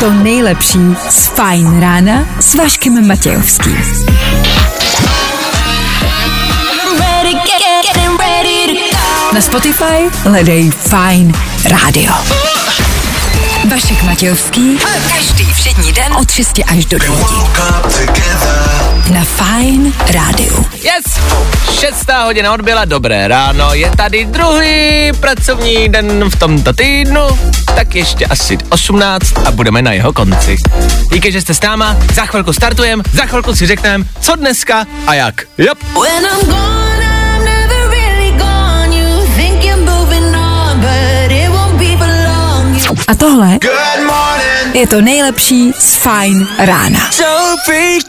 to nejlepší z Fajn rána s Vaškem Matějovským. Na Spotify hledej Fine Radio. Vašek Matějovský. Každý všední den od 6 až do 9. Na Fine Radio. Yes! Šestá hodina odbyla, dobré ráno, je tady druhý pracovní den v tomto týdnu, tak ještě asi 18 a budeme na jeho konci. Díky, že jste s náma, za chvilku startujeme, za chvilku si řekneme, co dneska a jak. Yep. When I'm gone, I'm never really gone. You think you're moving on, but it won't be for long. A tohle je to nejlepší z Fine rána.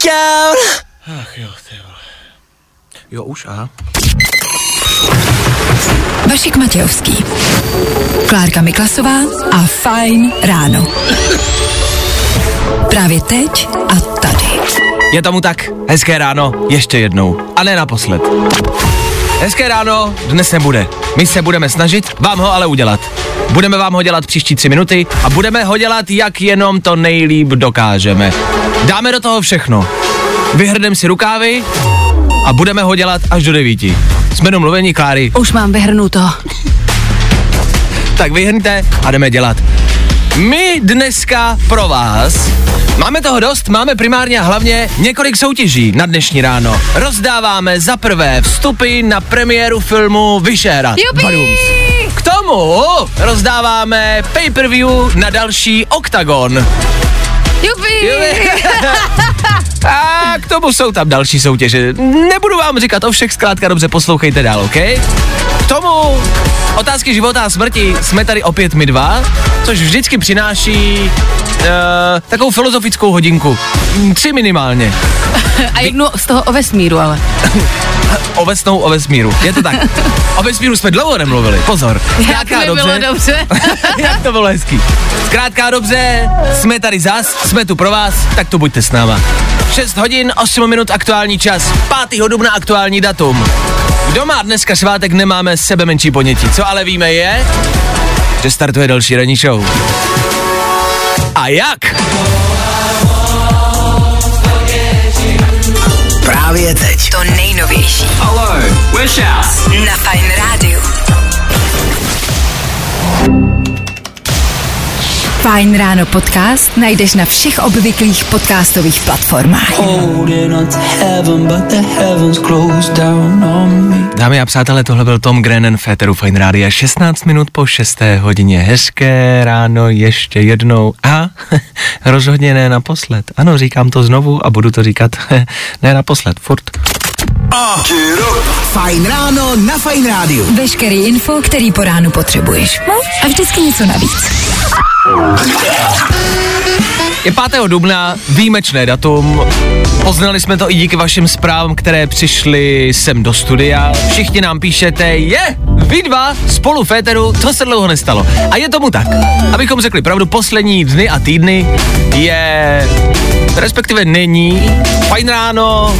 Out. Ach jo, ty vole. Jo, už, aha. Vašek Matějovský. Klárka Miklasová a Fine ráno. Právě teď a tady. Je tomu tak, hezké ráno, ještě jednou. A ne naposled. Hezké ráno dnes nebude. My se budeme snažit vám ho ale udělat. Budeme vám ho dělat příští tři minuty a budeme ho dělat, jak jenom to nejlíp dokážeme. Dáme do toho všechno. Vyhrdem si rukávy a budeme ho dělat až do devíti. Jsme domluveni, Kláry. Už mám vyhrnuto. Tak vyhrňte a jdeme dělat. My dneska pro vás máme toho dost, máme primárně a hlavně několik soutěží na dnešní ráno. Rozdáváme za prvé vstupy na premiéru filmu Vyšehra. Jupi! K tomu rozdáváme pay-per-view na další OKTAGON. Jupi! A k tomu jsou tam další soutěže. Nebudu vám říkat o všech, zkrátka dobře poslouchejte dál, OK? K tomu otázky života a smrti jsme tady opět my dva, což vždycky přináší uh, takovou filozofickou hodinku. Tři minimálně. A jednu z toho o vesmíru, ale. O vesnou, o vesmíru. Je to tak. O vesmíru jsme dlouho nemluvili. Pozor. Zkrátka Jak mi bylo dobře. Jak to bylo hezký. Zkrátka dobře, jsme tady zas, jsme tu pro vás, tak to buďte s náma. 6 hodin, 8 minut aktuální čas, 5. dubna aktuální datum. Kdo má dneska svátek, nemáme sebe menší ponětí. Co ale víme je, že startuje další ranní show. A jak? Právě teď. To nejnovější Hello, we're na Fine Radio. Fajn ráno podcast najdeš na všech obvyklých podcastových platformách. Dámy a přátelé, tohle byl Tom Grennan Féteru Fine Rádia 16 minut po 6. hodině. Hezké ráno ještě jednou a rozhodně ne naposled. Ano, říkám to znovu a budu to říkat ne naposled, furt. Fajn ráno na Fajn rádiu. Veškerý info, který po ránu potřebuješ. No a vždycky něco navíc. Je 5. dubna, výjimečné datum. Poznali jsme to i díky vašim zprávám, které přišly sem do studia. Všichni nám píšete, je, vy dva spolu Féteru, to se dlouho nestalo. A je tomu tak. Abychom řekli pravdu, poslední dny a týdny je, respektive není, fajn ráno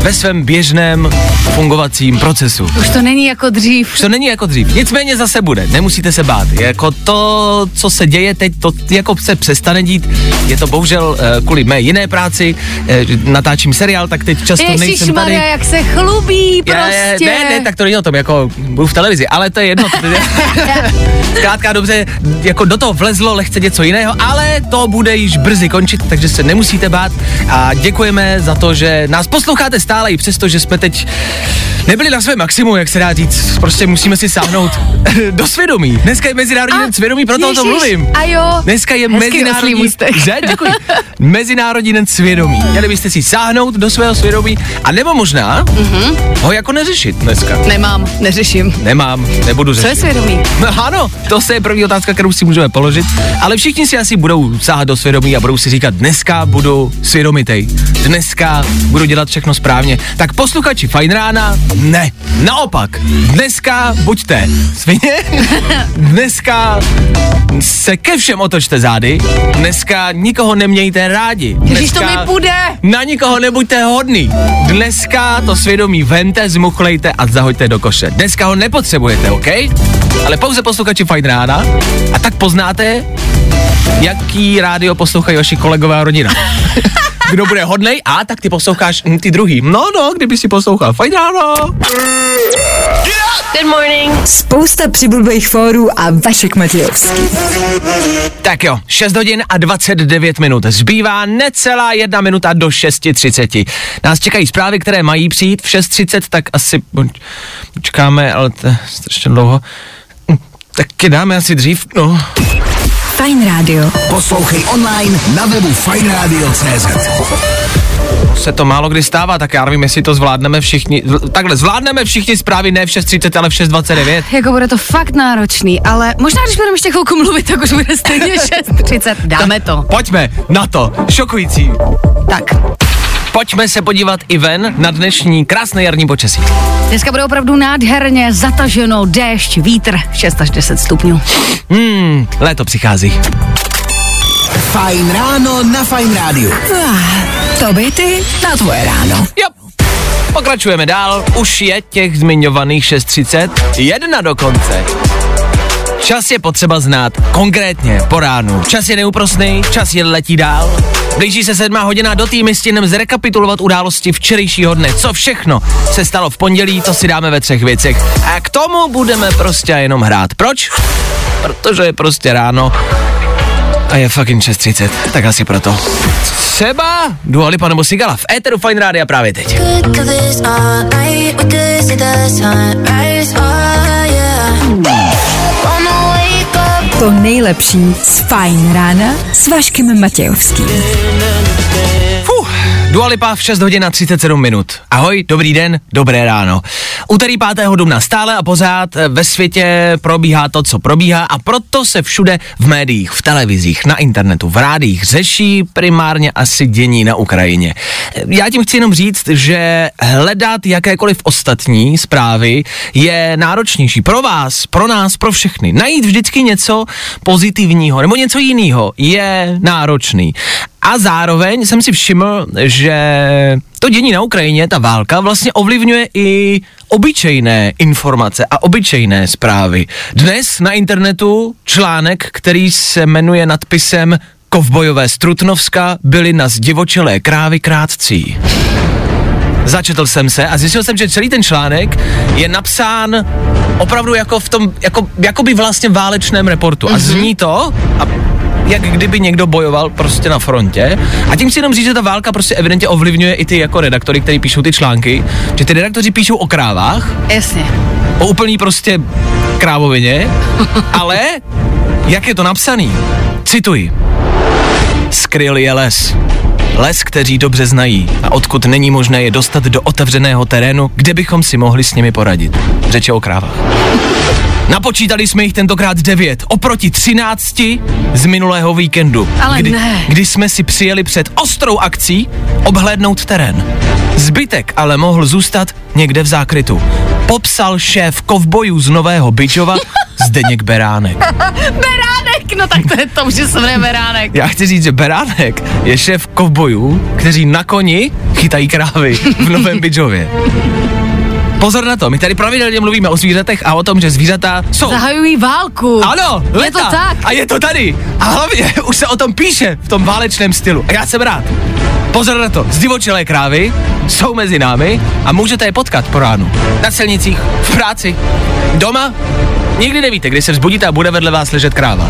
ve svém běžném fungovacím procesu. Už to není jako dřív. Už to není jako dřív. Nicméně zase bude, nemusíte se bát. Jako to, co se děje teď, to jako se přestane dít. Je to bohužel eh, kvůli mé jiné práci, eh, natáčím seriál, tak teď často nejsem tady. Maria, jak se chlubí prostě. je, ne, ne, tak to není o tom, jako budu v televizi, ale to je jedno. To je, zkrátka dobře, jako do toho vlezlo lehce něco jiného, ale to bude již brzy končit, takže se nemusíte bát a děkujeme za to, že nás posloucháte stále i přesto, že jsme teď nebyli na svém maximu, jak se dá říct, prostě musíme si sáhnout do svědomí. Dneska je Mezinárodní den svědomí, proto o tom ježiš, mluvím. a jo. Dneska je Mezinárodní, že? Děkuji. Mezinárodní den svědomí. Měli byste si sáhnout do svého svědomí, a nebo možná Mhm. ho jako neřešit dneska. Nemám, neřeším. Nemám, nebudu Co řešit. je svědomí? No, ano, to je první otázka, kterou si můžeme položit, ale všichni si asi budou sáhat do svědomí a budou si říkat, dneska budu svědomitej, dneska budu dělat všechno správně. Správně. Tak posluchači Fajn rána, ne. Naopak, dneska buďte svině, dneska se ke všem otočte zády, dneska nikoho nemějte rádi. Ježiš, to mi půjde. Na nikoho nebuďte hodný. Dneska to svědomí vente, zmuchlejte a zahoďte do koše. Dneska ho nepotřebujete, OK? Ale pouze posluchači Fajn rána a tak poznáte, jaký rádio poslouchají vaši kolegové a rodina. Kdo bude hodnej? A tak ty posloucháš hm, ty druhý. No, no, kdyby si poslouchal. Fajn ráno. Good morning. Spousta přibulbých fórů a Vašek Matějovský. Tak jo, 6 hodin a 29 minut. Zbývá necelá jedna minuta do 6.30. Nás čekají zprávy, které mají přijít v 6.30, tak asi počkáme, ale to je strašně dlouho. Hm, Tak je dáme asi dřív, no. Fajn rádio. Poslouchej online na webu fajnradio.cz Se to málo kdy stává, tak já nevím, jestli to zvládneme všichni. Takhle, zvládneme všichni zprávy ne v 6.30, ale v 6.29. Jako bude to fakt náročný, ale možná, když budeme ještě chvilku mluvit, tak už bude stejně 6.30. Dáme to. Pojďme na to. Šokující. Tak, Pojďme se podívat i ven na dnešní krásné jarní počasí. dneska bude opravdu nádherně zataženo, déšť, vítr, 6 až 10 stupňů. Hmm, léto přichází. Fajn ráno na Fajn rádiu. To by ty na tvoje ráno. Jo. Pokračujeme dál, už je těch zmiňovaných 6.30, jedna dokonce. Čas je potřeba znát konkrétně po ránu. Čas je neúprosný, čas je letí dál. Blíží se sedmá hodina do týmy stinem zrekapitulovat události včerejšího dne. Co všechno se stalo v pondělí, to si dáme ve třech věcech. A k tomu budeme prostě jenom hrát. Proč? Protože je prostě ráno a je fucking 6.30, tak asi proto. Třeba Dua Lipa nebo Sigala v Eteru Fine Rádia právě teď. Could To nejlepší z Fajn rána s Vaškem Matějovským. Fuh, Dua Lipa v 6 hodin a 37 minut. Ahoj, dobrý den, dobré ráno. Úterý 5. dubna stále a pořád eh, ve světě probíhá to, co probíhá a proto se všude v médiích, v televizích, na internetu, v rádích řeší primárně asi dění na Ukrajině. Eh, Já tím chci jenom říct, že hledat jakékoliv ostatní zprávy je náročnější pro vás, pro nás, pro všechny. Najít vždycky něco pozitivního nebo něco jiného je náročný. A zároveň jsem si všiml, že to dění na Ukrajině, ta válka, vlastně ovlivňuje i obyčejné informace a obyčejné zprávy. Dnes na internetu článek, který se jmenuje nadpisem Kovbojové z Trutnovska byli na zdivočelé krávy krátcí. Začetl jsem se a zjistil jsem, že celý ten článek je napsán opravdu jako v tom, jako, jako by vlastně válečném reportu. A zní to, a jak kdyby někdo bojoval prostě na frontě. A tím si jenom říct, že ta válka prostě evidentně ovlivňuje i ty jako redaktory, kteří píšou ty články, že ty redaktoři píšou o krávách, Jasně. o úplný prostě krávovině, ale jak je to napsaný? Cituji. Skryl je les. Les, kteří dobře znají a odkud není možné je dostat do otevřeného terénu, kde bychom si mohli s nimi poradit. Řeče o krávách. Napočítali jsme jich tentokrát devět, oproti třinácti z minulého víkendu. Ale kdy, ne. kdy jsme si přijeli před ostrou akcí obhlédnout terén. Zbytek ale mohl zůstat někde v zákrytu. Popsal šéf kovbojů z Nového Byčova Zdeněk Beránek. Beránek, no tak to je to, že se jmenuje Beránek. Já chci říct, že Beránek je šéf kovbojů, kteří na koni chytají krávy v Novém Bydžově. Pozor na to, my tady pravidelně mluvíme o zvířatech a o tom, že zvířata jsou. Zahajují válku. Ano, Je leta. to tak. A je to tady. A hlavně už se o tom píše v tom válečném stylu. A já jsem rád. Pozor na to, zdivočelé krávy jsou mezi námi a můžete je potkat po ránu. Na silnicích, v práci, doma. Nikdy nevíte, kdy se vzbudíte a bude vedle vás ležet kráva.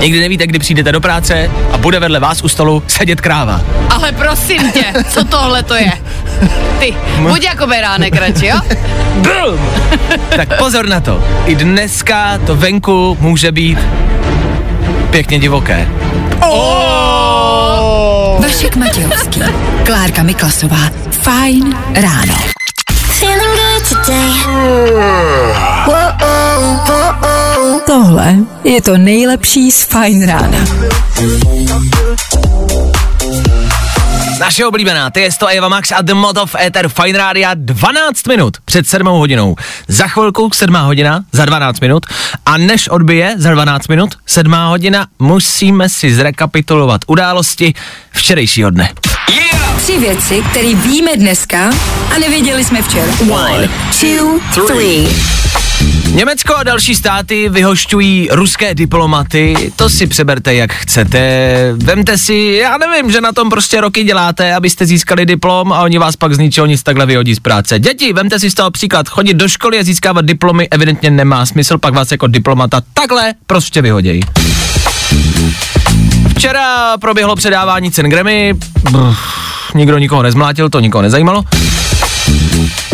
Nikdy nevíte, kdy přijdete do práce a bude vedle vás u stolu sedět kráva. Ale prosím tě, co tohle to je? Ty, buď jako Beránek radši, jo? Brum! tak pozor na to. I dneska to venku může být pěkně divoké. Vašek Matějovský. Klárka Miklasová. Fajn ráno. Feeling good today. Tohle je to nejlepší z Fajn rána. Naše oblíbená, to je to Eva Max a The Mod of Ether Fine Radio 12 minut před 7 hodinou. Za chvilku 7 hodina, za 12 minut a než odbije za 12 minut 7 hodina, musíme si zrekapitulovat události včerejšího dne. Tři věci, které víme dneska a nevěděli jsme včera. One, two, three. Německo a další státy vyhošťují ruské diplomaty, to si přeberte jak chcete. Vemte si, já nevím, že na tom prostě roky děláte, abyste získali diplom a oni vás pak z ničeho nic takhle vyhodí z práce. Děti, vemte si z toho příklad, chodit do školy a získávat diplomy evidentně nemá smysl, pak vás jako diplomata takhle prostě vyhodějí. Včera proběhlo předávání cen Grammy, Brr, nikdo nikoho nezmlátil, to nikoho nezajímalo.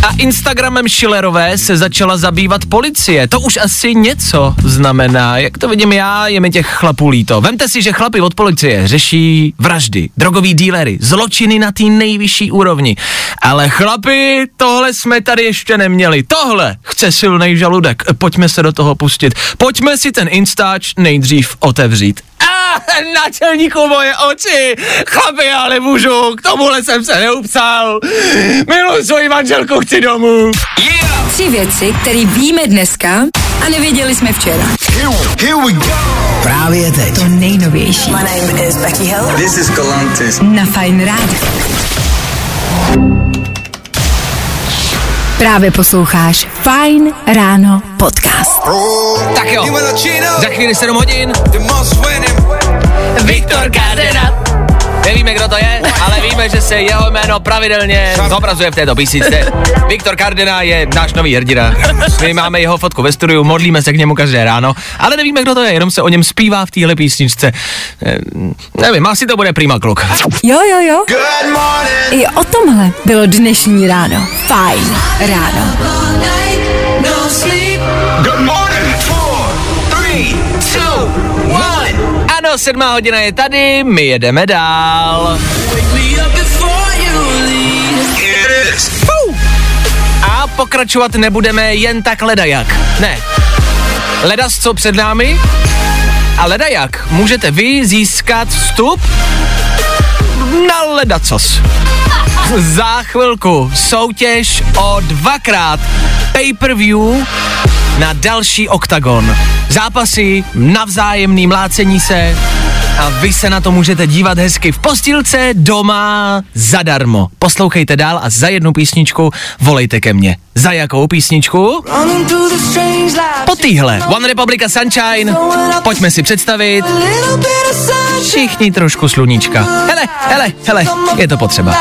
A Instagramem Schillerové se začala zabývat policie. To už asi něco znamená. Jak to vidím já, je mi těch chlapů líto. Vemte si, že chlapi od policie řeší vraždy, drogový dílery, zločiny na té nejvyšší úrovni. Ale chlapi, tohle jsme tady ještě neměli. Tohle chce silný žaludek. Pojďme se do toho pustit. Pojďme si ten Instač nejdřív otevřít. A náčelníku moje oči, chlapi, já nemůžu, k tomuhle jsem se neupsal. Miluji svoji manželku, chci domů. Yeah! Tři věci, které víme dneska a nevěděli jsme včera. Here we go. Právě teď. To nejnovější. My name is Becky Hill. This is Galantis. Na Fine Radio. Právě posloucháš Fine Ráno podcast. Tak jo, za chvíli 7 hodin. Viktor Cardena. Nevíme, kdo to je, ale víme, že se jeho jméno pravidelně zobrazuje v této písničce. Viktor Cardena je náš nový hrdina. My máme jeho fotku ve studiu, modlíme se k němu každé ráno, ale nevíme, kdo to je, jenom se o něm zpívá v téhle písničce. Eh, Nevím, asi to bude prima kluk. Jo, jo, jo. I o tomhle bylo dnešní ráno. Fine ráno. Ano, sedmá hodina je tady, my jedeme dál. A pokračovat nebudeme jen tak ledajak. Ne. Ledas co před námi? A ledajak můžete vy získat vstup na ledacos. Za chvilku soutěž o dvakrát pay-per-view na další oktagon. Zápasy, navzájemný mlácení se a vy se na to můžete dívat hezky v postilce, doma, zadarmo. Poslouchejte dál a za jednu písničku volejte ke mně. Za jakou písničku? Po týhle. One Republica Sunshine. Pojďme si představit. Všichni trošku sluníčka. Hele, hele, hele, je to potřeba.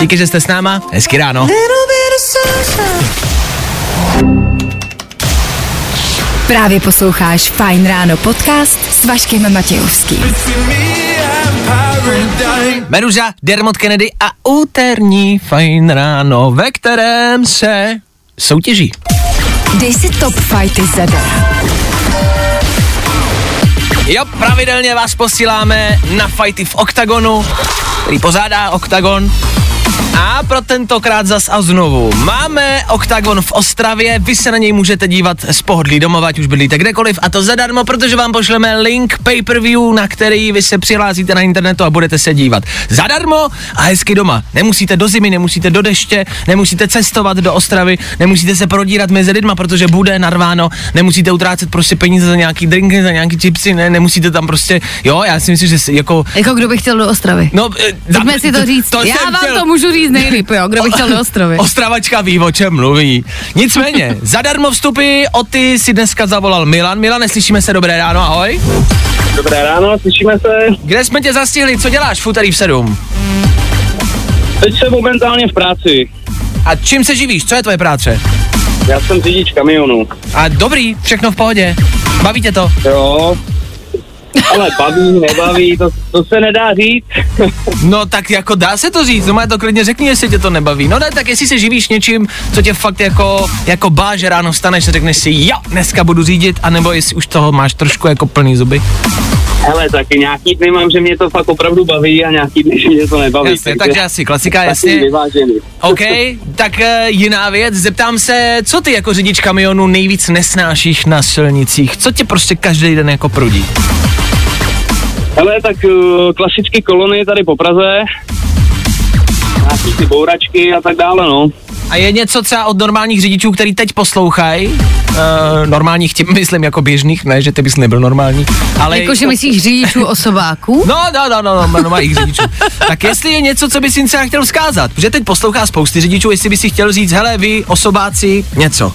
Díky, že jste s náma. Hezky ráno. Právě posloucháš Fine Ráno podcast s Vaškem Matějovským. Meruža, Dermot Kennedy a úterní fajn ráno, ve kterém se soutěží. Dej si top fighty zadara. Jo, pravidelně vás posíláme na fighty v OKTAGONu, který pozádá OKTAGON. A pro tentokrát zas a znovu. Máme OKTAGON v Ostravě, vy se na něj můžete dívat z pohodlí domova, ať už bydlíte kdekoliv, a to zadarmo, protože vám pošleme link pay-per-view, na který vy se přihlásíte na internetu a budete se dívat. Zadarmo a hezky doma. Nemusíte do zimy, nemusíte do deště, nemusíte cestovat do Ostravy, nemusíte se prodírat mezi lidma, protože bude narváno, nemusíte utrácet prostě peníze za nějaký drinky, za nějaký chipsy, ne, nemusíte tam prostě, jo, já si myslím, že jako Jako kdo by chtěl do Ostravy? No, eh, Pojďme si to říct. Já jsem vám chtěl- to můžu říct nejlíp, jo, kdo by chtěl do Ostravy. Ostravačka ví, o čem mluví. Nicméně, zadarmo vstupy, o ty si dneska zavolal Milan. Milan, slyšíme se, dobré ráno, ahoj. Dobré ráno, slyšíme se. Kde jsme tě zastihli, co děláš v úterý v 7? Teď jsem momentálně v práci. A čím se živíš, co je tvoje práce? Já jsem řidič kamionu. A dobrý, všechno v pohodě. Baví tě to? Jo. Ale baví, nebaví, to, to se nedá říct. No tak jako dá se to říct, no má to klidně řekni, jestli tě to nebaví. No ne, tak jestli se živíš něčím, co tě fakt jako, jako bá, že ráno vstaneš a řekneš si, jo, dneska budu řídit, anebo jestli už toho máš trošku jako plný zuby. Hele, taky nějaký dny mám, že mě to fakt opravdu baví a nějaký dny, že mě to nebaví. Jasně, takže asi klasika, jasně. vyvážený. OK, tak uh, jiná věc, zeptám se, co ty jako řidič kamionu nejvíc nesnášíš na silnicích? Co tě prostě každý den jako prudí? Hele, tak uh, klasicky kolony tady po Praze, nějaký ty bouračky a tak dále, no. A je něco třeba od normálních řidičů, který teď poslouchají, uh, normálních tím myslím jako běžných, ne, že ty bys nebyl normální, ale... Jakože myslíš řidičů osobáků? No, no, no, no, no, normálních řidičů. tak jestli je něco, co bys jim třeba chtěl vzkázat, protože teď poslouchá spousty řidičů, jestli bys si chtěl říct, hele, vy, osobáci, něco.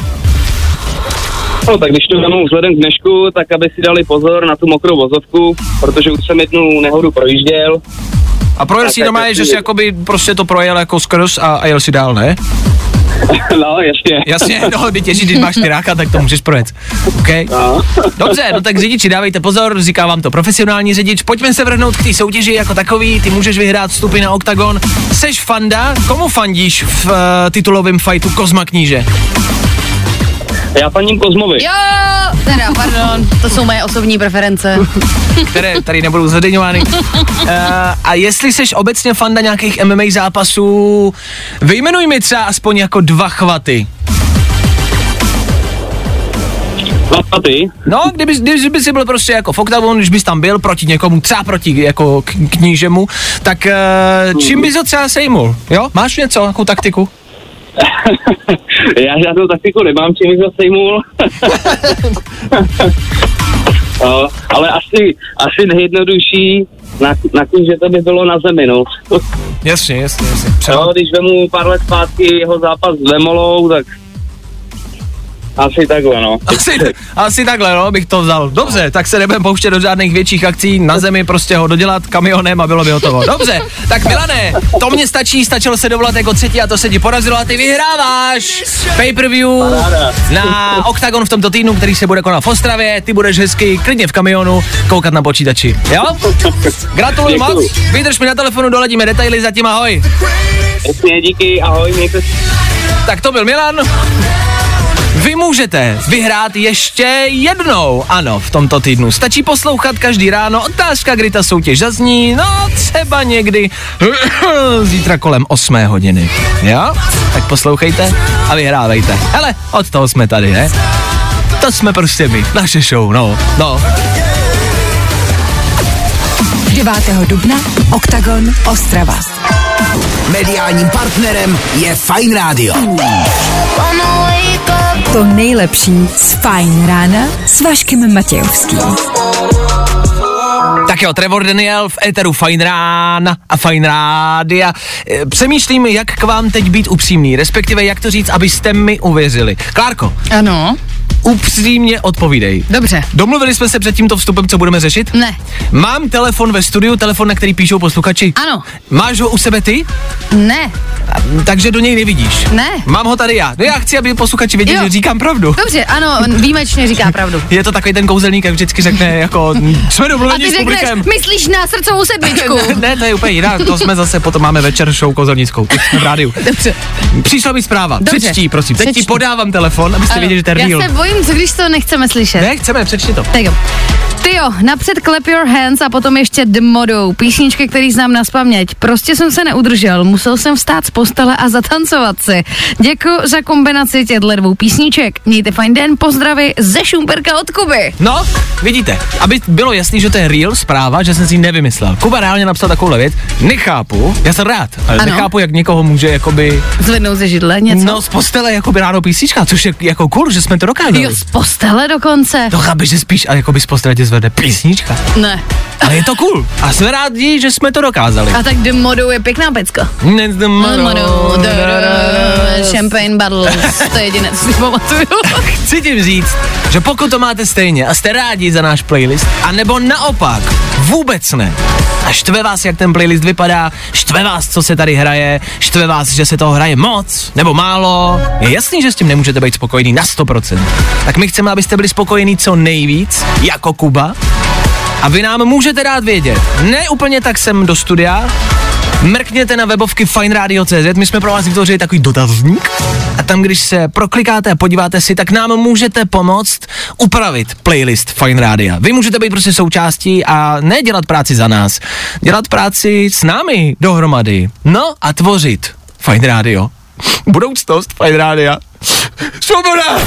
No, tak když to vemu vzhledem k dnešku, tak aby si dali pozor na tu mokrou vozovku, protože už jsem jednu nehodu projížděl. A projel si normálně, tak, že si jakoby prostě to projel jako skrz a, a jel si dál, ne? no, jasně. Jasně, no, když ježíš, když máš tyráka, tak to můžeš projet. OK? No. Dobře, no tak řidiči, dávejte pozor, říká vám to profesionální řidič. Pojďme se vrhnout k té soutěži jako takový, ty můžeš vyhrát vstupy na OKTAGON. Seš fanda, komu fandíš v uh, titulovém fightu Kozma kníže? Já paním Kozmovi. Jo, teda, pardon, to jsou moje osobní preference. které tady nebudou zveřejňovány. Uh, a jestli seš obecně fanda nějakých MMA zápasů, vyjmenuj mi třeba aspoň jako dva chvaty. A ty? No, kdyby, kdyby jsi byl prostě jako v Octagon, když bys tam byl proti někomu, třeba proti jako knížemu, tak uh, čím bys ho třeba sejmul? Jo? Máš něco, nějakou taktiku? Já žádnou taktiku nemám, čím bych ho sejmul. no, ale asi, asi nejjednodušší na, na že to by bylo na zemi, no. Jasně, jasně, jasně. no. Když vemu pár let zpátky jeho zápas s Vemolou, tak asi takhle, no. Asi, asi takhle, no, bych to vzal. Dobře, tak se nebudeme pouštět do žádných větších akcí, na zemi prostě ho dodělat kamionem a bylo by hotovo. Dobře, tak Milané, to mě stačí, stačilo se dovolat jako třetí a to se ti podařilo a ty vyhráváš pay-per-view na Octagon v tomto týdnu, který se bude konat v Ostravě, ty budeš hezky, klidně v kamionu, koukat na počítači, jo? Gratuluju Děkuju. moc, vydrž mi na telefonu, doladíme detaily, zatím ahoj. Jasně, díky, ahoj, mějte. Tak to byl Milan. Vy můžete vyhrát ještě jednou, ano, v tomto týdnu. Stačí poslouchat každý ráno, otázka, kdy ta soutěž zazní, no třeba někdy zítra kolem 8 hodiny, jo? Tak poslouchejte a vyhrávejte. Hele, od toho jsme tady, ne? To jsme prostě my, naše show, no, no. 9. dubna Oktagon Ostrava. Mediálním partnerem je Fine Radio. To nejlepší z Fajn rána s Vaškem Matějovským. Tak jo, Trevor Daniel v éteru Fine Rána a Fine Rádia. E, Přemýšlím, jak k vám teď být upřímný, respektive jak to říct, abyste mi uvěřili. Klárko, Ano, upřímně odpovídej. dobře. Domluvili jsme se před tímto vstupem, co budeme řešit? Ne. Mám telefon ve studiu, telefon, na který píšou posluchači. Ano. Máš ho u sebe ty? Ne, takže do něj nevidíš. Ne. Mám ho tady já. No já chci, aby posluchači věděli, že říkám pravdu. dobře, ano, výjimečně říká pravdu. Je to takový ten kouzelník, jak vždycky řekne, jako jsme A domluveni ty s řekneš, publikem. myslíš na srdcovou sedmičku. Ne, to je úplně jiná, to jsme zase, potom máme večer show kouzelnickou, teď jsme v rádiu. Dobře. Přišla mi zpráva, Dobře. přečtí, prosím, teď ti Přečti. podávám telefon, abyste Ano. věděli, že to je Já se bojím, co když to nechceme slyšet. Ne, chceme, přečti to. Tak jo. Ty jo, napřed Clap Your Hands a potom ještě The Modou, písničky, který znám na spaměť. Prostě jsem se neudržel, musel jsem vstát z postele a zatancovat si. Děkuji za kombinaci těchto dvou písniček. Mějte fajn den, pozdravy ze Šumperka od Kuby. No, vidíte, aby bylo jasný, že to je real zpráva, že jsem si ji nevymyslel. Kuba reálně napsal takovou věc, nechápu, já jsem rád, ale Ano. nechápu, jak někoho může jakoby, Zvednou ze židle něco? no z postele jakoby ráno písnička, což je jako cool, že jsme to dokázali. Jo, z postele dokonce? To chápeš, že spíš a jakoby z postele tě zvede písnička. Ne. Ale je to cool. A jsme rádi, že jsme to dokázali. A tak The Modou je pěkná pecka. Dnes the. Modou, Champagne Battles, to je jediné, co si pamatuju. Chci tím říct, že pokud to máte stejně a jste rádi za náš playlist, a nebo naopak, vůbec ne. A štve vás, jak ten playlist vypadá, štve vás, co se tady hraje, štve vás, že se toho hraje moc nebo málo. Je jasný, že s tím nemůžete být spokojení na 100%. Tak my chceme, abyste byli spokojení co nejvíc, jako Kuba. A vy nám můžete dát vědět. Ne úplně tak sem do studia, mrkněte na webovky fineradio.cz, my jsme pro vás vytvořili takový dotazník a tam, když se proklikáte a podíváte si, tak nám můžete pomoct upravit playlist Fine Rádia. Vy můžete být prostě součástí a ne dělat práci za nás, dělat práci s námi dohromady. No a tvořit Fine Radio. Budoucnost Fine Rádia. Svoboda!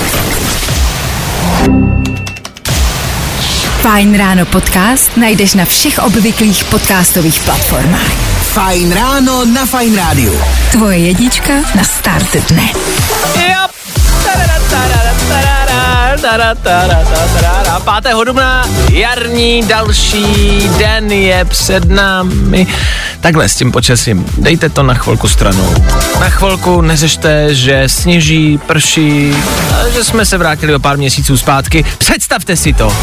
Fajn ráno podcast najdeš na všech obvyklých podcastových platformách. Fajn ráno na Fajn rádiu. Tvoje jednička na start dne. Yep. 5. dubna, jarní další den je před námi. Takhle s tím počasím, dejte to na chvilku stranou. Na chvilku neřešte, že sněží, prší, že jsme se vrátili o pár měsíců zpátky. Představte si to.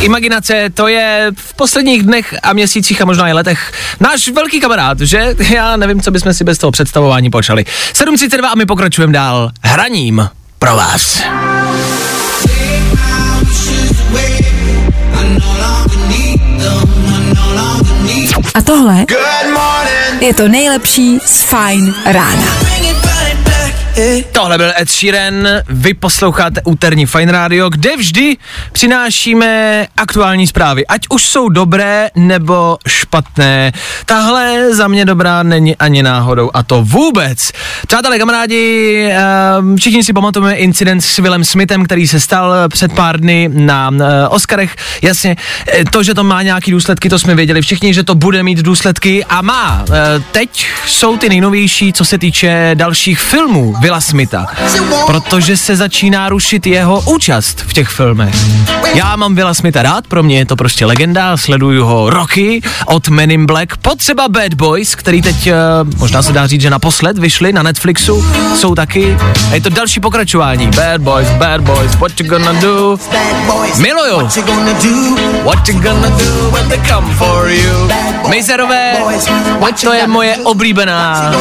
Imaginace, to je v posledních dnech a měsících a možná i letech náš velký kamarád, že? Já nevím, co bychom si bez toho představování počali. 7.32 a my pokračujeme dál hraním pro vás. A tohle je to nejlepší z Fajn rána. Tohle byl Ed Sheeran, vy posloucháte úterní Fine Radio, kde vždy přinášíme aktuální zprávy, ať už jsou dobré nebo špatné. Tahle za mě dobrá není ani náhodou a to vůbec. Přátelé, kamarádi, ehm, všichni si pamatujeme incident s Willem Smithem, který se stal před pár dny na eh, Oscarech. Jasně, eh, to, že to má nějaký důsledky, to jsme věděli všichni, že to bude mít důsledky a má. Eh, Teď jsou ty nejnovější, co se týče dalších filmů Willa Smitha, protože se začíná rušit jeho účast v těch filmech. Já mám Willa Smitha rád, pro mě je to prostě legenda, sleduju ho roky, od Men in Black po třeba Bad Boys, který teď, eh, možná se dá říct, že naposled vyšli na Netflixu, jsou taky, a je to další pokračování. Bad Boys, Bad Boys, what you gonna do? Miluju. What you gonna do when they come for you? Mejzerové, to je moje oblíbená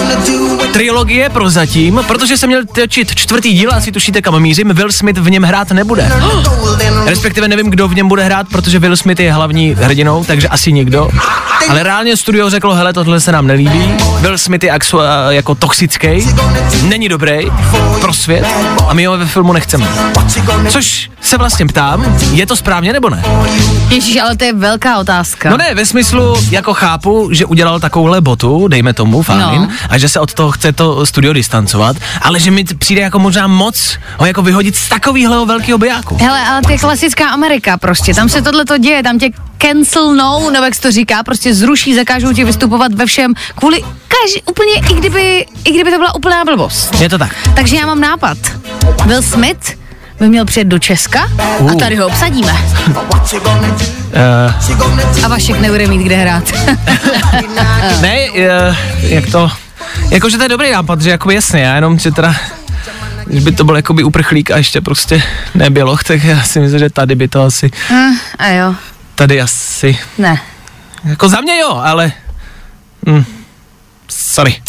trilogie prozatím, protože jsem měl točit čtvrtý díl, asi tušíte kam mířím, Will Smith v něm hrát nebude. Respektive nevím, kdo v něm bude hrát, protože Will Smith je hlavní hrdinou, takže asi nikdo. Ale reálně studio řeklo, hele, tohle se nám nelíbí. Will Smith je aksu, jako toxický, není dobrý pro svět a my ho ve filmu nechceme. Což se vlastně ptám, je to správně nebo ne? Ježíš, ale to je velká otázka. No ne, ve smyslu, jako chápu, že udělal takovouhle botu, dejme tomu, fajn, No. a že se od toho chce to studio distancovat, ale že mi přijde jako možná moc ho jako vyhodit z takovýhleho velkého bijáku. Hele, ale je klasická Amerika prostě, tam se tohle to děje, tam tě cancel no, nebo jak se to říká, prostě zruší, zakážou ti vystupovat ve všem, kvůli každý, úplně, i kdyby, i kdyby to byla úplná blbost. Je to tak. Takže já mám nápad. Will Smith by měl přijet do Česka a tady ho obsadíme. Uh, A Vašek nebude mít kde hrát. ne, uh, jak to, jakože to je dobrý nápad, že jako jasně, já jenom, že teda když by to byl jakoby uprchlík a ještě prostě neběloch, tak já si myslím, že tady by to asi, Hm, a jo, tady asi, ne. jako za mě jo, ale, hm, sorry.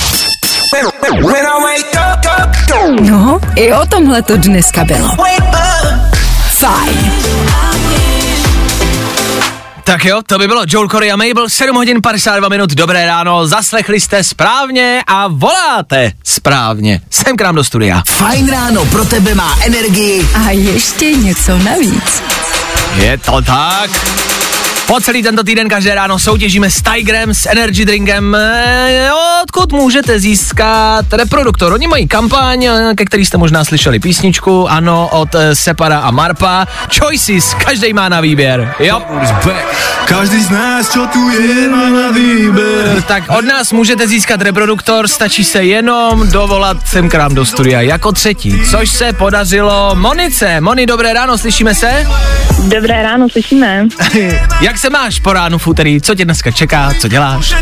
No, i o tomhle to dneska bylo. Fajn. Tak jo, to by bylo Joel Corey a Mabel, 7 hodin 52 minut, dobré ráno, zaslechli jste správně a voláte správně. Sem k nám do studia. Fajn ráno pro tebe má energii. A ještě něco navíc. Je to tak. Po celý tento týden každé ráno soutěžíme s Tigrem, s Energy Drinkem, eh, odkud můžete získat reproduktor. Oni mají kampaň, eh, ke který jste možná slyšeli písničku, ano, od eh, Separa a Marpa. Choices, každý má na výběr, jo. Každý z nás, čo tu je, má na výber. Tak od nás můžete získat reproduktor, stačí se jenom dovolat sem k nám do studia jako třetí, což se podařilo Monice. Moni, dobré ráno, slyšíme se? Dobré ráno, slyšíme. Jak se máš po ránu v úterý? Co tě dneska čeká? Co děláš? Uh,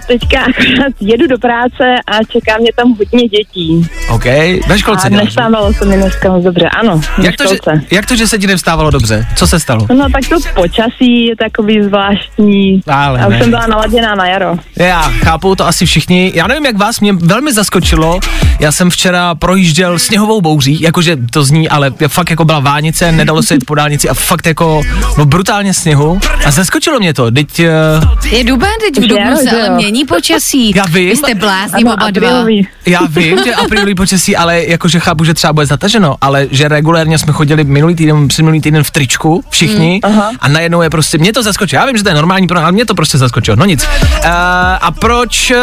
teďka akorát jedu do práce a čeká mě tam hodně dětí. OK, ve školce A děláš? nestávalo se mi dneska moc dobře, ano, Jak to, že, jak to, že se ti nevstávalo dobře? Co se stalo? No tak to počasí je takový zvláštní. Ale Já už jsem byla naladěná na jaro. Já chápu to asi všichni. Já nevím, jak vás, mě velmi zaskočilo. Já jsem včera projížděl sněhovou bouří, jakože to zní, ale fakt jako byla vánice, nedalo se jít po dálnici a fakt jako no brutálně sněhu. A zaskočilo mě to. Teď, uh, Je duben, teď v Dubnu se ale mění počasí. Já vím. Vy jste blázni Ano, oba dva. já vím, že aprílový počasí, ale jakože chápu, že třeba bude zataženo, ale že regulérně jsme chodili minulý týden, předminulý týden v tričku, všichni, Mm, aha. a najednou je prostě, mě to zaskočilo. Já vím, že to je normální, pro- ale mě to prostě zaskočilo. No nic. Uh, a proč uh,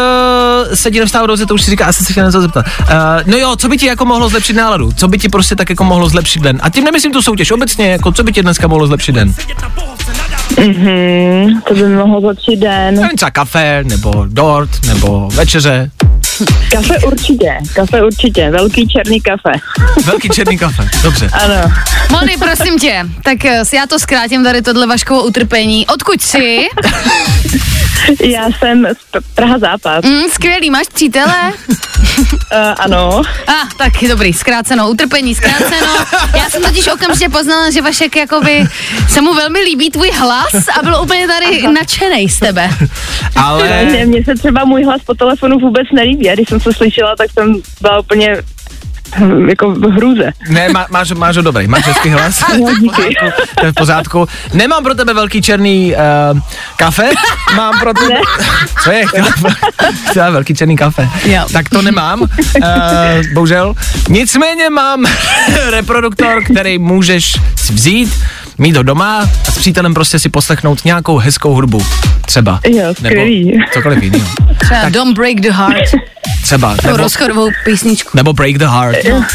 se ti nevstává dobře, to už si říká, asi se chtěl něco zeptat. Uh, no jo, co by ti jako mohlo zlepšit náladu? Co by ti prostě tak jako mohlo zlepšit den? A tím nemyslím tu soutěž, obecně, jako co by ti dneska mohlo zlepšit den? force and Mhm, to by mohlo začít den. Nevím, třeba kafe, nebo dort, nebo večeře. Kafe určitě, kafe určitě, velký černý kafe. Velký černý kafe, dobře. Ano. Moni, prosím tě, tak eh, já to zkrátím tady tohle Vaškovo utrpení. Odkud jsi? Já jsem z Pr- Praha Západ. Mm, skvělý, máš přítele? Uh, ano. A, ah, tak dobrý, zkráceno, utrpení, zkráceno. Já jsem totiž okamžitě poznala, že Vašek jakoby se mu velmi líbí tvůj hlas a byl úplně tady nadšený z tebe. Ale Ne, mně se třeba můj hlas po telefonu vůbec nelíbí. A když jsem to slyšela, tak jsem byla úplně hm, jako v hrůze. ne, má, máš, máš ho dobrý, máš hezký hlas. No, díky. To je v pořádku. Nemám pro tebe velký černý uh, kafe, mám pro tebe... Co je? Je velký černý kafe. Jo. Tak to nemám, uh, bohužel. Nicméně mám reproduktor, který můžeš vzít, mít ho doma a s přítelem prostě si poslechnout nějakou hezkou hudbu. Třeba. Jo, skvělý. Nebo cokoliv jiného. Třeba Don't Break the Heart, Třeba. tu Nebo, rozchodovou písničku. nebo Break the Heart. jo?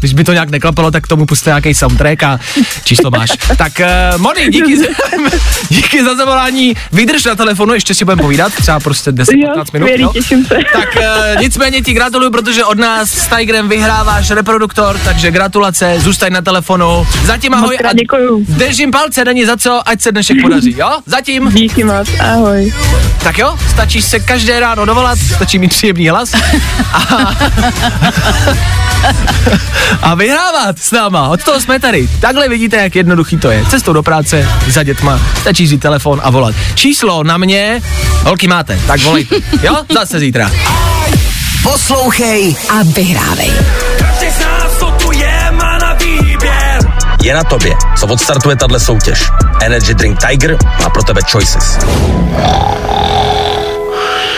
Když by to nějak neklapalo, tak k tomu puste nějaký soundtrack a číslo máš. Tak uh, Moni, díky, za, díky za zavolání. Vydrž na telefonu, ještě si budeme povídat, třeba prostě 10-15 Jo, minut. skvělý, jo? těším se. Tak uh, nicméně ti gratuluju, protože od nás s Tigrem vyhráváš reproduktor, takže gratulace, zůstaň na telefonu. Zatím ahoj Moc a děkuju. držím palce, není za co, ať se dnešek podaří, jo? Zatím. Díky moc, ahoj. Tak jo, stačí se každé ráno dovolat, stačí mít příjemný hlas a, a vyhrávat s náma. Od toho jsme tady. Takhle vidíte, jak jednoduchý to je. Cestou do práce, za dětma, stačí říct telefon a volat. Číslo na mě, holky máte, tak volejte. Jo, zase zítra. Poslouchej A vyhrávej. Je na tobě, co odstartuje tahle soutěž. Energy Drink Tiger má pro tebe choices.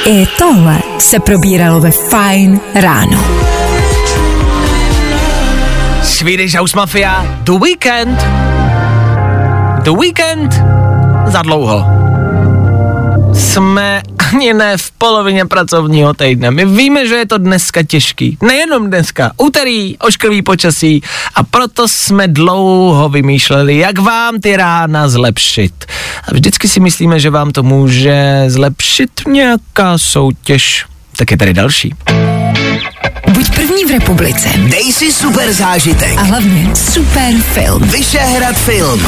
I tohle se probíralo ve Fine ráno. Swedish House Mafia, The Weekend. The Weekend za dlouho. Jsme ani ne v polovině pracovního týdne. My víme, že je to dneska těžký. Nejenom dneska. Úterý, ošklivý počasí a proto jsme dlouho vymýšleli, jak vám ty rána zlepšit. A vždycky si myslíme, že vám to může zlepšit nějaká soutěž. Tak je tady další. Buď první v republice. Dej si super zážitek. A hlavně super film. Vyšehrad film.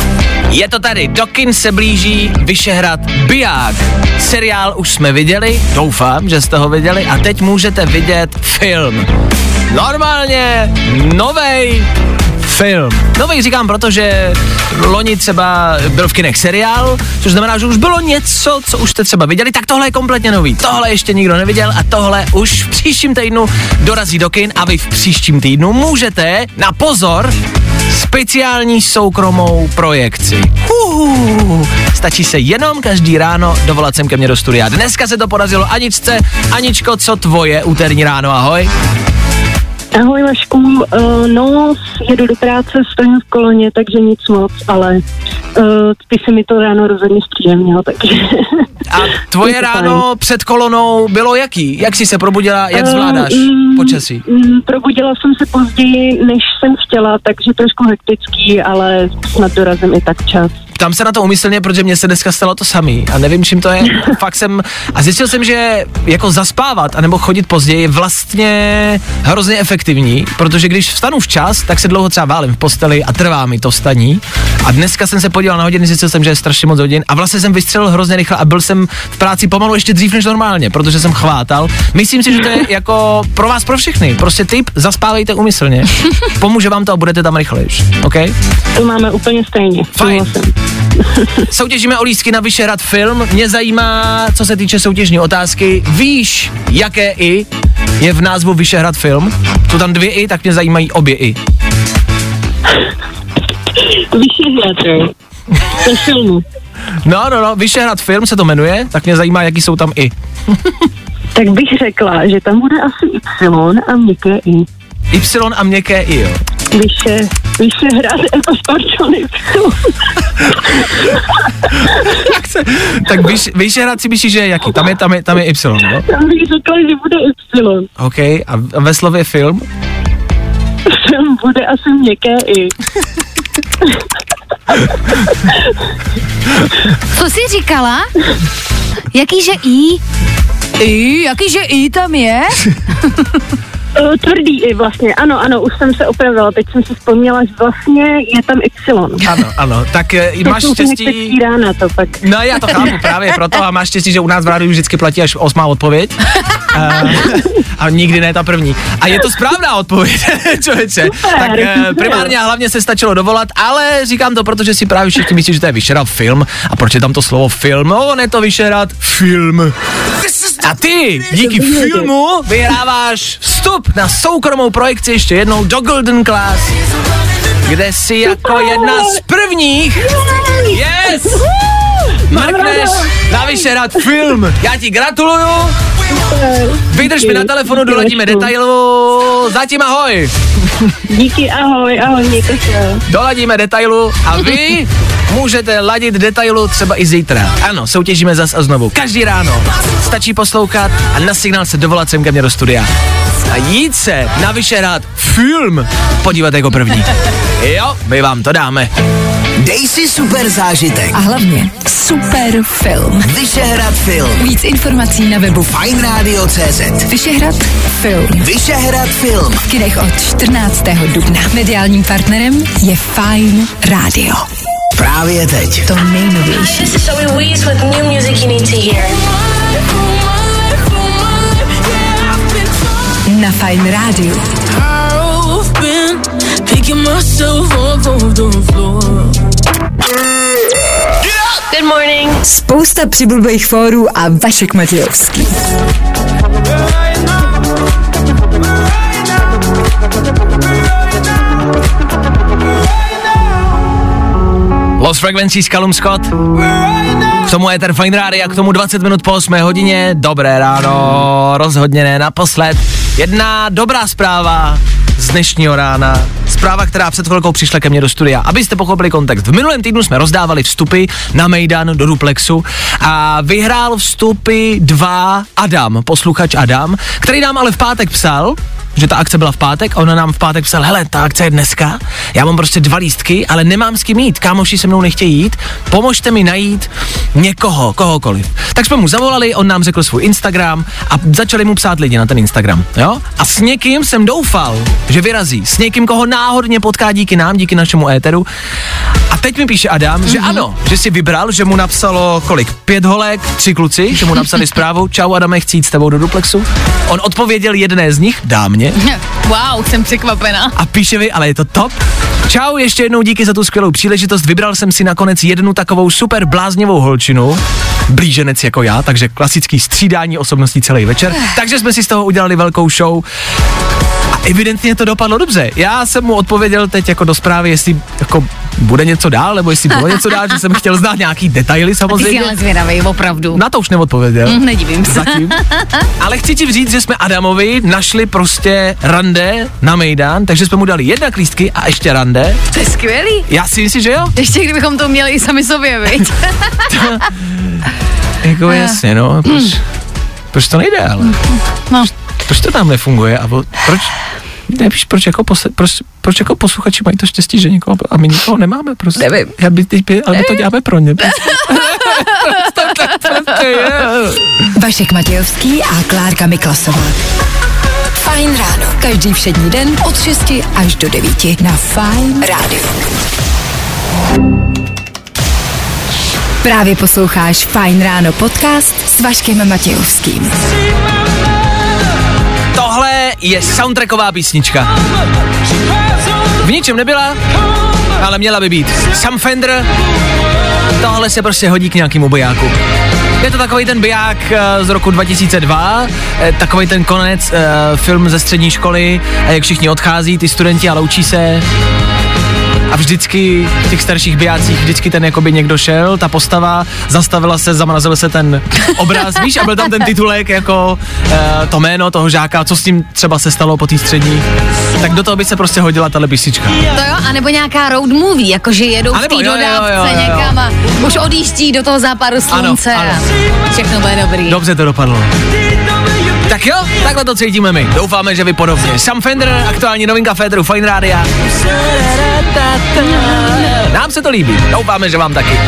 Je to tady, do kin se blíží Vyšehrad Biják. Seriál už jsme viděli, doufám, že jste ho viděli a teď můžete vidět film. Normálně novej film. Nový říkám, protože loni třeba byl v kinech seriál, což znamená, že už bylo něco, co už jste třeba viděli, tak tohle je kompletně nový. Tohle ještě nikdo neviděl a tohle už v příštím týdnu dorazí do kin a vy v příštím týdnu můžete na pozor speciální soukromou projekci. Uhu, stačí se jenom každý ráno dovolat sem ke mně do studia. Dneska se to podařilo Aničce. Aničko, co tvoje úterní ráno, ahoj? Ahoj Vašku, uh, no jedu do práce, stojím v koloně, takže nic moc, ale uh, ty se mi to ráno rozhodně zpříjemnilo, takže... A tvoje ráno před kolonou bylo jaký? Jak jsi se probudila, jak Eh, zvládáš mm, počasí? Mm, probudila jsem se později, než jsem chtěla, takže trošku hektický, ale snad dorazím i tak čas. Tam se na to umyslně, protože mně se dneska stalo to samý a nevím, čím to je. Fakt jsem, a zjistil jsem, že jako zaspávat anebo chodit později je vlastně hrozně efektivní, protože když vstanu včas, tak se dlouho třeba válím v posteli a trvá mi to staní. A dneska jsem se podíval na hodiny, zjistil jsem, že je strašně moc hodin a vlastně jsem vystřelil hrozně rychle a byl jsem v práci pomalu ještě dřív než normálně, protože jsem chvátal. Myslím si, že to je jako pro vás, pro všechny. Prostě tip, zaspávejte umyslně. Pomůže vám to a budete tam rychlejš. OK? To máme úplně stejně. Fajn. Soutěžíme o lístky na Vyšehrad film. Mě zajímá, co se týče soutěžní otázky. Víš, jaké i je v názvu Vyšehrad film? Jsou tam dvě i, tak mě zajímají obě i. Vyšehrad, jo. To filmu. No, no, no, Vyšehrad film se to jmenuje, tak mě zajímá, jaký jsou tam i. Tak bych řekla, že tam bude asi Y a měkké I. Y a měkké i, jo. Vyše, Vyšehrad, jako pardon, Y. Tak, se, tak vyš, Vyšehrad si myslíš, že je jaký? Tam je, tam je, tam je Y, no? Tam bych řekla, že bude Y. OK, a ve slově film? Film bude asi měkké I. Co jsi říkala? Jakýže I? I? Jakýže I tam je? Uh, tvrdý i vlastně, ano, ano, už jsem se opravila, teď jsem si vzpomněla, že vlastně je tam Y. Ano, ano, tak eh, To máš štěstí... rána to pak. No já to chápu právě proto a máš štěstí, že u nás v rádiu vždycky platí až osmá odpověď. A, a nikdy ne ta první. A je to správná odpověď, člověče. Tak eh, primárně a hlavně se stačilo dovolat, ale říkám to, protože si právě všichni myslí, že to je Vyšehrad film. A proč je tam to slovo film? No, on je to Vyšehrad film. A ty díky filmu vyhráváš vstup na soukromou projekci ještě jednou do Golden Class, kde si jako jedna z prvních Yes! Mrkneš na Vyšehrad film. Já ti gratuluju. Vydrž mi na telefonu, doladíme detailu. Zatím ahoj. Díky, ahoj, ahoj, mějte se. Doladíme detailu a vy můžete ladit detailu třeba i zítra. Ano, soutěžíme zas a znovu. Každý ráno. Stačí poslouchat a na signál se dovolat sem ke mně do studia. A jít se na Vyšehrad film podívat jako první. Jo, my vám to dáme. Dej si super zážitek. A hlavně super film. Vyšehrad film. Víc informací na webu Fine Radio.cz Vyšehrad film. Vyšehrad film. V kinech od 14. dubna. Mediálním partnerem je Fine Radio. Právě teď. To nejnovější. Showing Weez with new music you need to hear. Na Fine Radio. Good morning. Spousta přibulbých fórů a Vašek Matějovský. Lost Frequencies, Callum Scott. K tomu Ether Fine Radio a k tomu 20 minut po 8 hodině. Dobré ráno, rozhodně ne naposled. Jedna dobrá zpráva z dnešního rána. Zpráva, která před chvilkou přišla ke mně do studia. Abyste pochopili kontext. V minulém týdnu jsme rozdávali vstupy na Mejdan do Duplexu a vyhrál vstupy dva Adam, posluchač Adam, který nám ale v pátek psal, že ta akce byla v pátek a ona nám v pátek psal, hele, ta akce je dneska, já mám prostě dva lístky, ale nemám s kým jít, kámoši se mnou nechtějí jít, pomožte mi najít někoho, kohokoliv. Tak jsme mu zavolali, on nám řekl svůj Instagram a začali mu psát lidi na ten Instagram, jo? A s někým jsem doufal, že vyrazí, s někým, koho náhodně potká díky nám, díky našemu éteru. A teď mi píše Adam, mm-hmm. že ano, že si vybral, že mu napsalo kolik? Pět holek, tři kluci, že mu napsali zprávu, čau Adame, chci jít s tebou do duplexu. On odpověděl jedné z nich, dámě, Wow, jsem překvapená. a píše mi, ale je to top. Čau, ještě jednou díky za tu skvělou příležitost. Vybral jsem si nakonec jednu takovou super bláznivou holčinu, blíženec jako já, takže klasický střídání osobností celý večer. Takže jsme si z toho udělali velkou show. A evidentně to dopadlo dobře. Já jsem mu odpověděl teď jako do zprávy, jestli jako bude něco dál, nebo jestli bylo něco dál, že jsem chtěl znát nějaký detaily Ty jsi samozřejmě. ale zvědavý, opravdu. Na to už neodpověděl. Mm, Nedivím se. Zatím. Ale chci ti říct, že jsme Adamovi našli prostě rande na Mejdan, takže jsme mu dali jednak lístky a ještě rande. To je skvělý. Já si myslím, že jo. Ještě kdybychom to měli i sami sobě, viď? Jako jasně, no. Proč, proč to nejde, ale? No. Proč to tam nefunguje? A proč, nevíš, proč jako, posle, proč, proč jako posluchači mají to štěstí, že někoho, a my nikoho nemáme prostě. Nevím. Já by, teď by, ale my to děláme pro ně. Prostě. to tak prostě je. Vašek Matějovský a Klárka Miklasová. Fajn ráno. Každý všední den od 6 až do 9 na Fajn rádiu. Právě posloucháš Fajn ráno podcast s Vaškem Matějovským. Je soundtracková písnička. V ničem nebyla, ale měla by být. Sam Fender, tohle se prostě hodí k nějakému bojáku. Je to takový ten biják eh, z roku 2002, eh, takový ten konec, eh, film ze střední školy, jak všichni odchází, ty studenti a loučí se. A vždycky v těch starších bijácích vždycky ten jakoby někdo šel, ta postava, zastavila se, zamrazil se ten obraz, víš, a byl tam ten titulek jako e, to jméno toho žáka, co s tím třeba se stalo po té střední. Tak do toho by se prostě hodila ta písnička. To jo, anebo nějaká road movie, jakože jedou v té jo, jo, jo, dodávce jo, někam a už odjíždí do toho západu slunce ano. a všechno bude dobrý. Dobře to dopadlo. Tak jo, takhle to cítíme my. Doufáme, že vy podobně. Sam Fender, aktuální novinka Federu Fine Rádia. Nám se to líbí. Doufáme, že vám taky.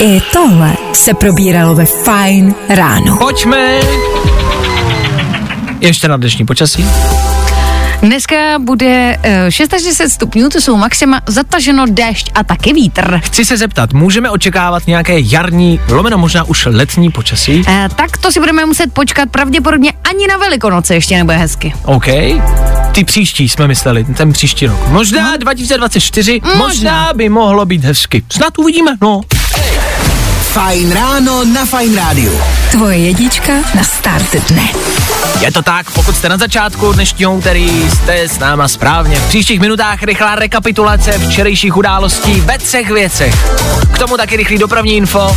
I tohle se probíralo ve Fine ráno. Pojďme ještě na dnešní počasí. Dneska bude uh, 6 stupňů, to jsou maxima, zataženo déšť a taky vítr. Chci se zeptat, můžeme očekávat nějaké jarní, lomeno možná už letní počasí? Uh, tak to si budeme muset počkat, pravděpodobně ani na Velikonoce ještě nebude hezky. OK. Ty příští jsme mysleli, ten příští rok. Možná 2024, možná, možná by mohlo být hezky. Snad uvidíme, no. Fajn ráno na Fajn rádiu. Tvoje jedička na start dne. Je to tak, pokud jste na začátku dnešního úterý, jste s náma správně. V příštích minutách rychlá rekapitulace včerejších událostí ve třech věcech. K tomu taky rychlý dopravní info.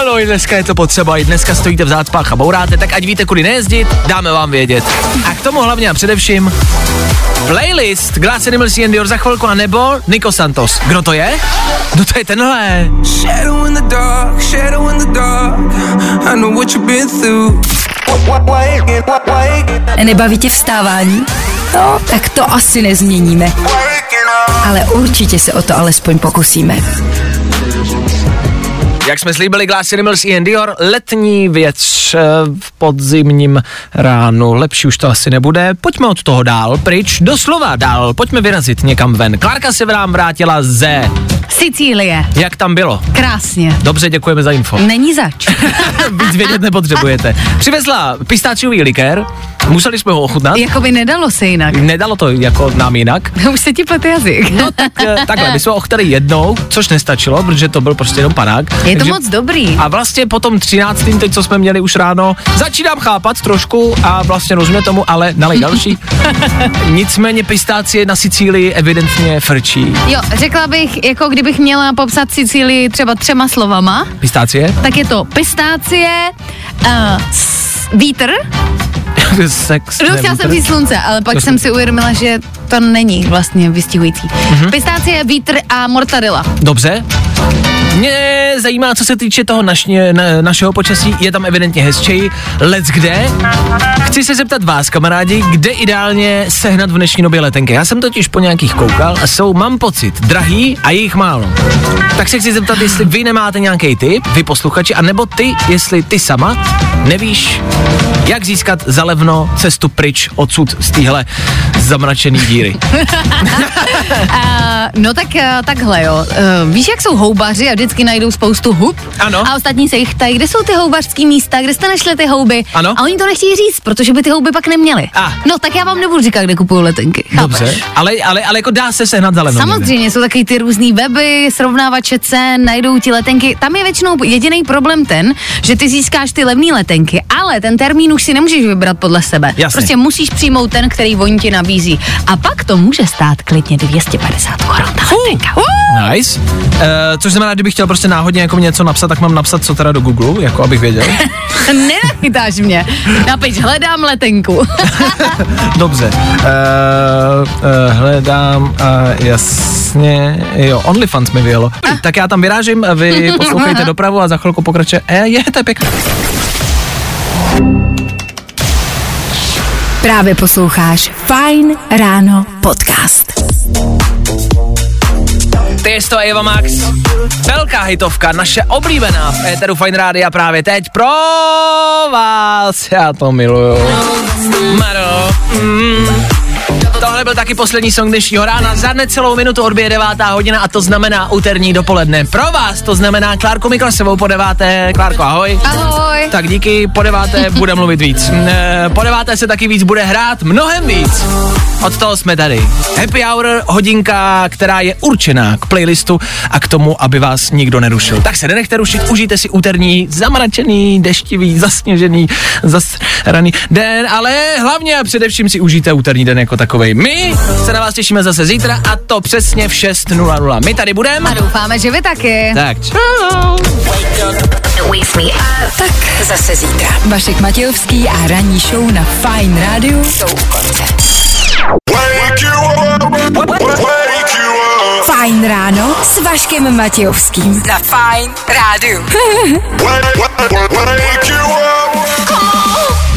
Ano, i dneska je to potřeba, i dneska stojíte v zácpách a bouráte, tak ať víte, kudy nejezdit, dáme vám vědět. A k tomu hlavně a především playlist Glass Animals and Dior za chvilku, a nebo Nico Santos. Kdo to je? No to je tenhle. Shadow in the dark, shadow in the dark. I know what you've been through. Nebaví tě vstávání? No, tak to asi nezměníme. Ale určitě se o to alespoň pokusíme. Jak jsme slíbili Glass Animals Ian Dior, letní věc eh, v podzimním ránu. Lepší už to asi nebude. Pojďme od toho dál, pryč, doslova dál. Pojďme vyrazit někam ven. Klárka se nám vrátila ze... Sicílie. Jak tam bylo? Krásně. Dobře, děkujeme za info. Není zač. Víc vědět nepotřebujete. Přivezla pistáčiový likér, museli jsme ho ochutnat. Jakoby nedalo se jinak. Nedalo to jako nám jinak. Už se ti plete jazyk. No tak eh, takhle, my jsme ho ochutnali jednou, což nestačilo, protože to byl prostě jenom panák. Je to moc dobrý. A vlastně po tom 13. teď, co jsme měli už ráno, začínám chápat trošku a vlastně rozumím tomu, ale nalej další. Nicméně pistácie na Sicílii evidentně frčí. Jo, řekla bych, jako kdybych měla popsat Sicílii třeba třema slovama, Pistácie? tak je to pistácie, uh, s- vítr, Sex. no chtěla jsem říct slunce, ale pak To jsem si uvědomila, že to není vlastně vystihující. Mm-hmm. Pistácie, vítr a mortadela. Dobře. Mě zajímá, co se týče toho naš, na, našeho počasí, je tam evidentně hezčej. Let's kde? Chci se zeptat vás, kamarádi, kde ideálně sehnat v dnešní době letenky. Já jsem totiž po nějakých koukal a jsou, mám pocit, drahý a je jich málo. Tak se chci zeptat, jestli vy nemáte nějaký tip, vy posluchači, a nebo ty, jestli ty sama nevíš, jak získat za levno cestu pryč odsud z téhle zamračený díry. Uh, no tak uh, takhle jo. Uh, víš, jak jsou houbaři a vždycky najdou spoustu hub? Ano. A ostatní se jich ptají, kde jsou ty houbařský místa, kde jste našli ty houby? Ano. A oni to nechtějí říct, protože by ty houby pak neměli. A. No tak já vám nebudu říkat, kde kupuju letenky. Dobře, Chápeš? ale, ale, ale jako dá se sehnat za levno. někde. Samozřejmě jsou takový ty různý weby, srovnávače cen, najdou ti letenky. Tam je většinou jediný problém ten, že ty získáš ty levné letenky, ale ten termín už si nemůžeš vybrat podle sebe. Jasně. Prostě musíš přijmout ten, který oni ti nabízí. A pak to může stát klidně 250 korun ta letenka. Uh! Nice. Uh, což znamená, kdybych chtěl prostě náhodně jako něco napsat, tak mám napsat co teda do Google, jako abych věděl. Nenachytáš mě. Napiš, hledám letenku. Dobře. Uh, uh, hledám, uh, jasně, jo, OnlyFans mi vyjelo. Tak já tam vyrážím, vy poslouchejte dopravu a za chvilku pokračuje. E, je, to je pěkné. Právě posloucháš Fine ráno podcast. Ty to Eva Max. Velká hitovka, naše oblíbená v Éteru Fine Rádia právě teď pro vás. Já to miluju. Maro. Mm. Tohle byl taky poslední song dnešního rána. Za necelou minutu odbije devátá hodina a to znamená úterní dopoledne. Pro vás to znamená Klárku Mikrosevou po deváté. Klárko, ahoj. Ahoj. Tak díky, po deváté bude mluvit víc. E, Po deváté se taky víc bude hrát, mnohem víc. Od toho jsme tady. Happy Hour, hodinka, která je určená k playlistu a k tomu, aby vás nikdo nerušil. Tak se nenechte rušit, užijte si úterní, zamračený, deštivý, zasněžený, zasraný den, ale hlavně a především si užijte úterní den jako takovej. My se na vás těšíme zase zítra a to přesně v 6.00. My tady budeme. A doufáme, že vy taky. Tak čau. Tak zase zítra. Vašek Matějovský a ranní show na Fine rádiu jsou u konce. Fajn ráno s Vaškem Matějovským. Wake you up.